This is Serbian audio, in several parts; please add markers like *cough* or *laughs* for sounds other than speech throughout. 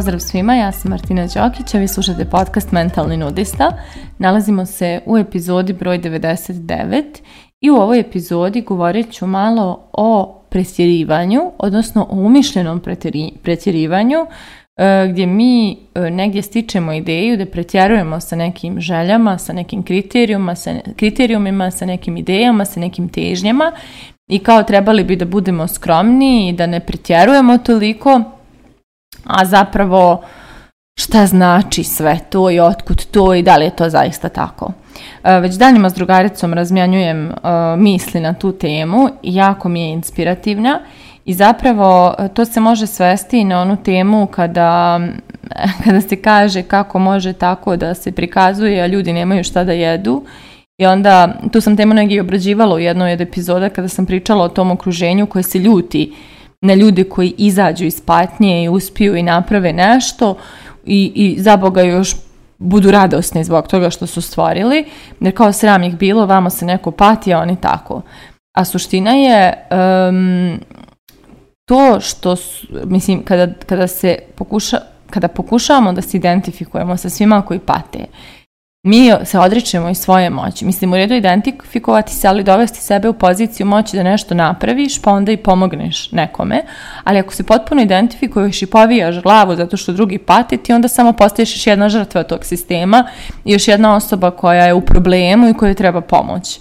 Pozdrav svima, ja sam Martina Đokić, a vi slušate podcast Mentalni nudista. Nalazimo se u epizodi broj 99 i u ovoj epizodi govorit ću malo o pretjerivanju, odnosno o umišljenom pretjerivanju, e, gdje mi e, negdje stičemo ideju da pretjerujemo sa nekim željama, sa nekim kriterijuma, sa kriterijumima, sa nekim idejama, sa nekim težnjama i kao trebali bi da budemo skromni i da ne pretjerujemo toliko, a zapravo šta znači sve to i otkud to i da li je to zaista tako. E, već danima s drugaricom razmjanjujem e, misli na tu temu i jako mi je inspirativna i zapravo e, to se može svesti na onu temu kada, *laughs* kada se kaže kako može tako da se prikazuje, a ljudi nemaju šta da jedu i onda tu sam temu negdje obrađivala u jednoj od epizoda kada sam pričala o tom okruženju koje se ljuti na ljude koji izađu iz patnje i uspiju i naprave nešto i, i za Boga još budu radosni zbog toga što su stvorili, jer kao sram ih bilo, vamo se neko pati, a oni tako. A suština je to što, su, mislim, kada, kada se pokuša, kada pokušavamo da se identifikujemo sa svima koji pate mi se odričemo i svoje moći. Mislim, u redu identifikovati se, ali dovesti sebe u poziciju moći da nešto napraviš, pa onda i pomogneš nekome. Ali ako se potpuno identifikuješ i povijaš glavu zato što drugi pati, ti onda samo postaješ još jedna žrtva tog sistema još jedna osoba koja je u problemu i kojoj treba pomoć.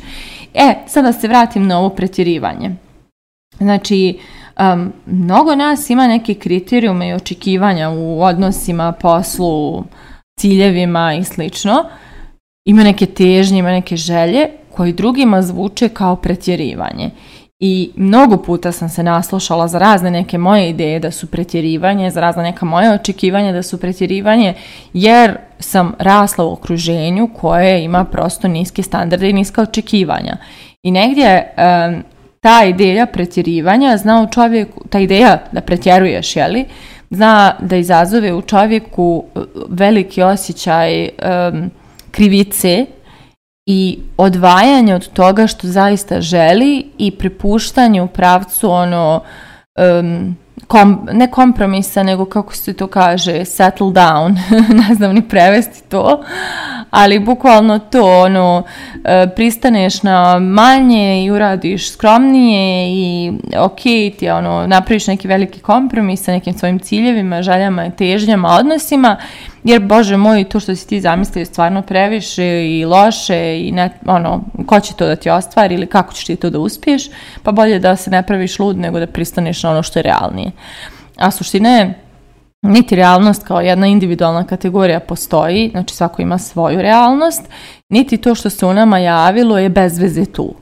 E, sada se vratim na ovo pretjerivanje. Znači, mnogo nas ima neke kriterijume i očekivanja u odnosima, poslu, ciljevima i slično ima neke težnje, ima neke želje koji drugima zvuče kao pretjerivanje. I mnogo puta sam se naslušala za razne neke moje ideje da su pretjerivanje, za razne neka moje očekivanja da su pretjerivanje, jer sam rasla u okruženju koje ima prosto niske standarde i niska očekivanja. I negdje ta ideja pretjerivanja zna u čovjeku, ta ideja da pretjeruješ, jeli, zna da izazove u čovjeku e, veliki osjećaj krivice i odvajanje od toga što zaista želi i prepuštanje u pravcu ono um, ne kompromisa nego kako se to kaže settle down *laughs* ne znam ni prevesti to ali bukvalno to, ono, e, pristaneš na manje i uradiš skromnije i ok, ti ono, napraviš neki veliki kompromis sa nekim svojim ciljevima, željama, težnjama, odnosima, jer bože moj, to što si ti zamislio je stvarno previše i loše i ono, ko će to da ti ostvari ili kako ćeš ti to da uspiješ, pa bolje da se ne praviš lud nego da pristaneš na ono što je realnije. A suština je, niti realnost kao jedna individualna kategorija postoji, znači svako ima svoju realnost, niti to što se u nama javilo je bez veze tu.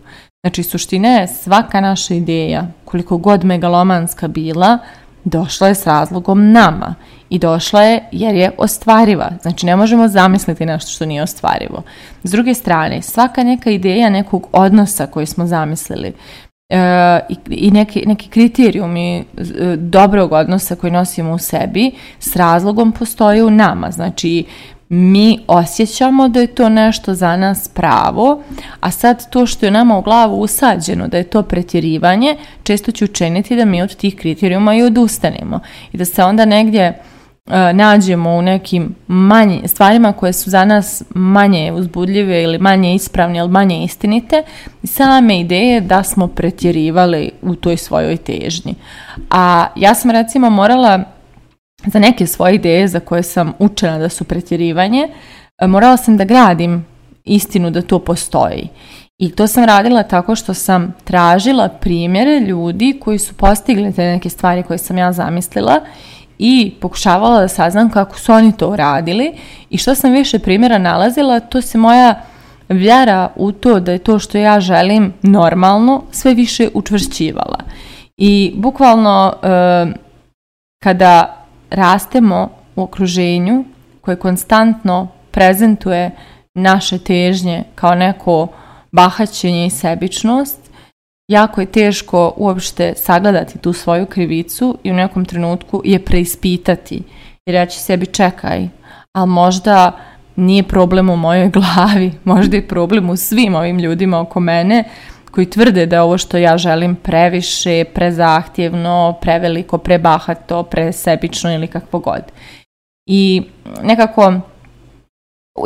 Znači suština je svaka naša ideja, koliko god megalomanska bila, došla je s razlogom nama i došla je jer je ostvariva. Znači ne možemo zamisliti nešto što nije ostvarivo. S druge strane, svaka neka ideja nekog odnosa koji smo zamislili, E, i, neki, kriterijumi e, dobrog odnosa koji nosimo u sebi s razlogom postoje u nama. Znači, mi osjećamo da je to nešto za nas pravo, a sad to što je nama u glavu usađeno da je to pretjerivanje, često će učiniti da mi od tih kriterijuma i odustanemo i da se onda negdje E, nađemo u nekim manjim stvarima koje su za nas manje uzbudljive ili manje ispravne ili manje istinite i same ideje da smo pretjerivali u toj svojoj težnji. A ja sam recimo morala za neke svoje ideje za koje sam učena da su pretjerivanje, e, morala sam da gradim istinu da to postoji. I to sam radila tako što sam tražila primjere ljudi koji su postigli te neke stvari koje sam ja zamislila i pokušavala da saznam kako su oni to uradili i što sam više primjera nalazila, to se moja vjera u to da je to što ja želim normalno sve više učvršćivala. I bukvalno e, kada rastemo u okruženju koje konstantno prezentuje naše težnje kao neko bahaćenje i sebičnost, jako je teško uopšte sagledati tu svoju krivicu i u nekom trenutku je preispitati i reći sebi čekaj, ali možda nije problem u mojoj glavi, *laughs* možda je problem u svim ovim ljudima oko mene koji tvrde da je ovo što ja želim previše, prezahtjevno, preveliko, prebahato, presebično ili kakvo god. I nekako,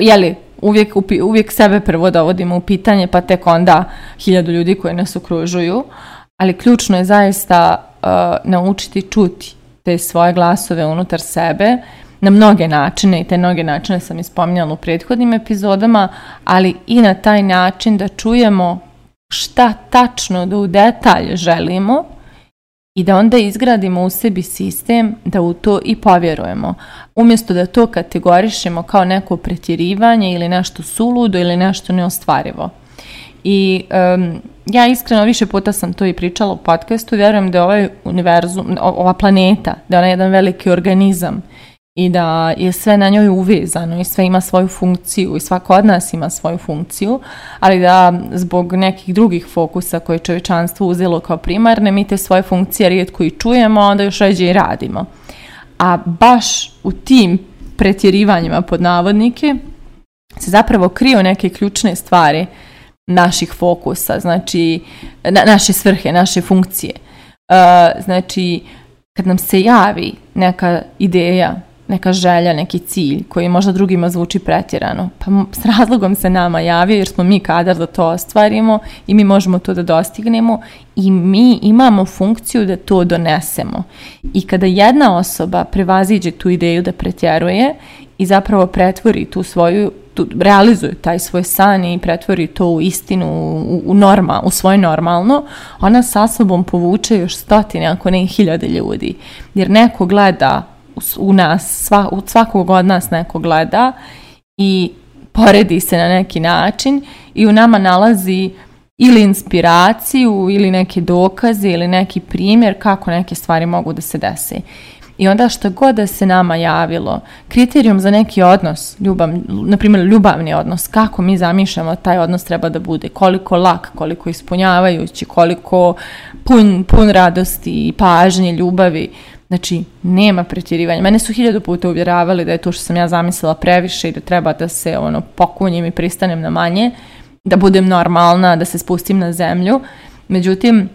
jeli, uvijek, uvijek sebe prvo dovodimo u pitanje, pa tek onda hiljadu ljudi koji nas okružuju, ali ključno je zaista uh, naučiti čuti te svoje glasove unutar sebe na mnoge načine i te mnoge načine sam ispominjala u prethodnim epizodama, ali i na taj način da čujemo šta tačno da u detalj želimo i da onda izgradimo u sebi sistem da u to i povjerujemo. Umjesto da to kategorišemo kao neko pretjerivanje ili nešto suludo ili nešto neostvarivo. I ja iskreno više puta sam to i pričala u podcastu, vjerujem da je ovaj univerzum, ova planeta, da je ona jedan veliki organizam i da je sve na njoj uvezano i sve ima svoju funkciju i svako od nas ima svoju funkciju, ali da zbog nekih drugih fokusa koje je čovječanstvo uzelo kao primarne, mi te svoje funkcije rijetko i čujemo, a onda još ređe i radimo. A baš u tim pretjerivanjima pod navodnike se zapravo kriju neke ključne stvari naših fokusa, znači na, naše svrhe, naše funkcije. Uh, znači, kad nam se javi neka ideja, neka želja, neki cilj koji možda drugima zvuči pretjerano. Pa s razlogom se nama javio jer smo mi kadar da to ostvarimo i mi možemo to da dostignemo i mi imamo funkciju da to donesemo. I kada jedna osoba prevaziđe tu ideju da pretjeruje i zapravo pretvori tu svoju tu, realizuje taj svoj san i pretvori to u istinu, u, norma, u svoje normalno, ona sa sobom povuče još stotine, ako ne i hiljade ljudi. Jer neko gleda u nas, sva, u svakog od nas neko gleda i poredi se na neki način i u nama nalazi ili inspiraciju ili neke dokaze ili neki primjer kako neke stvari mogu da se dese. I onda što god da se nama javilo, kriterijum za neki odnos, ljubav, na primjer ljubavni odnos, kako mi zamišljamo taj odnos treba da bude, koliko lak, koliko ispunjavajući, koliko pun, pun radosti i pažnje, ljubavi, Znači, nema pretjerivanja. Mene su hiljadu puta uvjeravali da je to što sam ja zamislila previše i da treba da se ono, pokunjem i pristanem na manje, da budem normalna, da se spustim na zemlju. Međutim,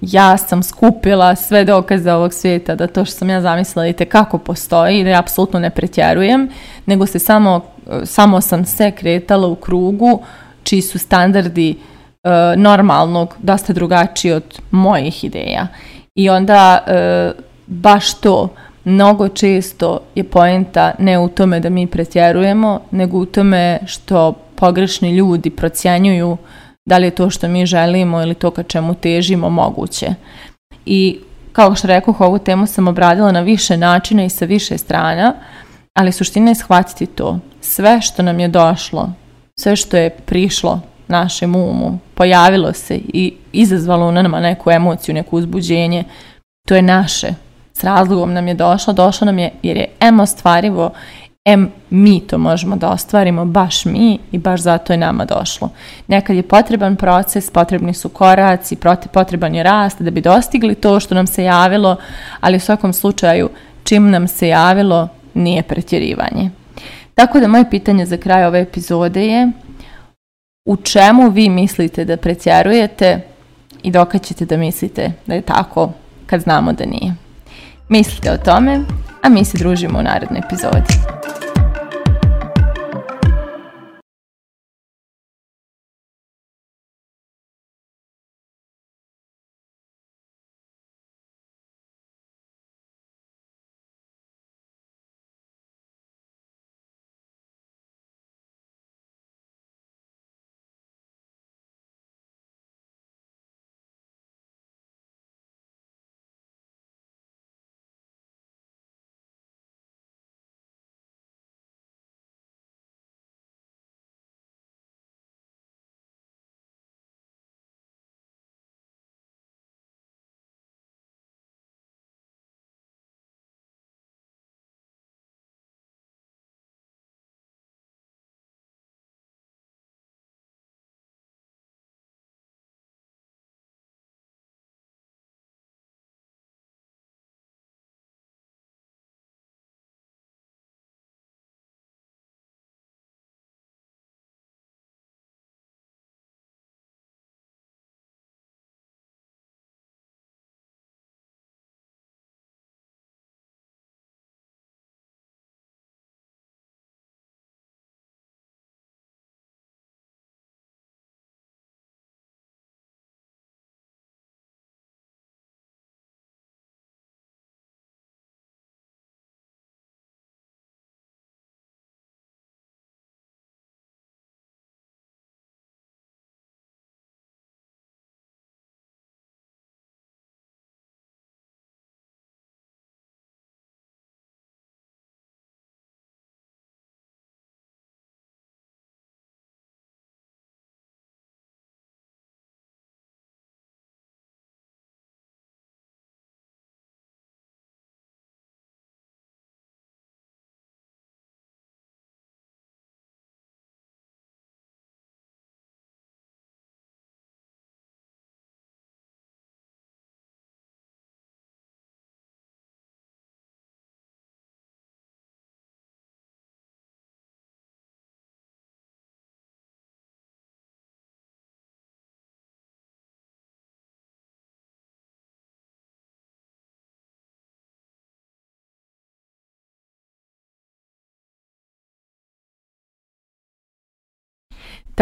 ja sam skupila sve dokaze ovog svijeta da to što sam ja zamislila i kako postoji i da ja apsolutno ne pretjerujem, nego se samo, samo sam se kretala u krugu čiji su standardi e, normalnog dosta drugačiji od mojih ideja. I onda e, baš to, mnogo često je poenta ne u tome da mi pretjerujemo, nego u tome što pogrešni ljudi procjenjuju da li je to što mi želimo ili to ka čemu težimo moguće. I kao što rekoh, ovu temu sam obradila na više načina i sa više strana, ali suština je shvatiti to. Sve što nam je došlo, sve što je prišlo našem umu, pojavilo se i izazvalo u nama neku emociju, neko uzbuđenje, to je naše. S razlogom nam je došlo, došlo nam je jer je emo ostvarivo, em mi to možemo da ostvarimo, baš mi i baš zato je nama došlo. Nekad je potreban proces, potrebni su koraci, potreban je rast da bi dostigli to što nam se javilo, ali u svakom slučaju čim nam se javilo nije pretjerivanje. Tako da moje pitanje za kraj ove epizode je u čemu vi mislite da pretjerujete i dok ćete da mislite da je tako kad znamo da nije. Mislite o tome, a mi se družimo u narednoj epizodi.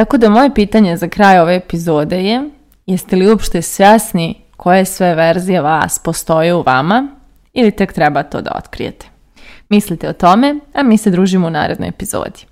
Tako da moje pitanje za kraj ove epizode je jeste li uopšte svjasni koje sve verzije vas postoje u vama ili tek treba to da otkrijete? Mislite o tome, a mi se družimo u narednoj epizodi.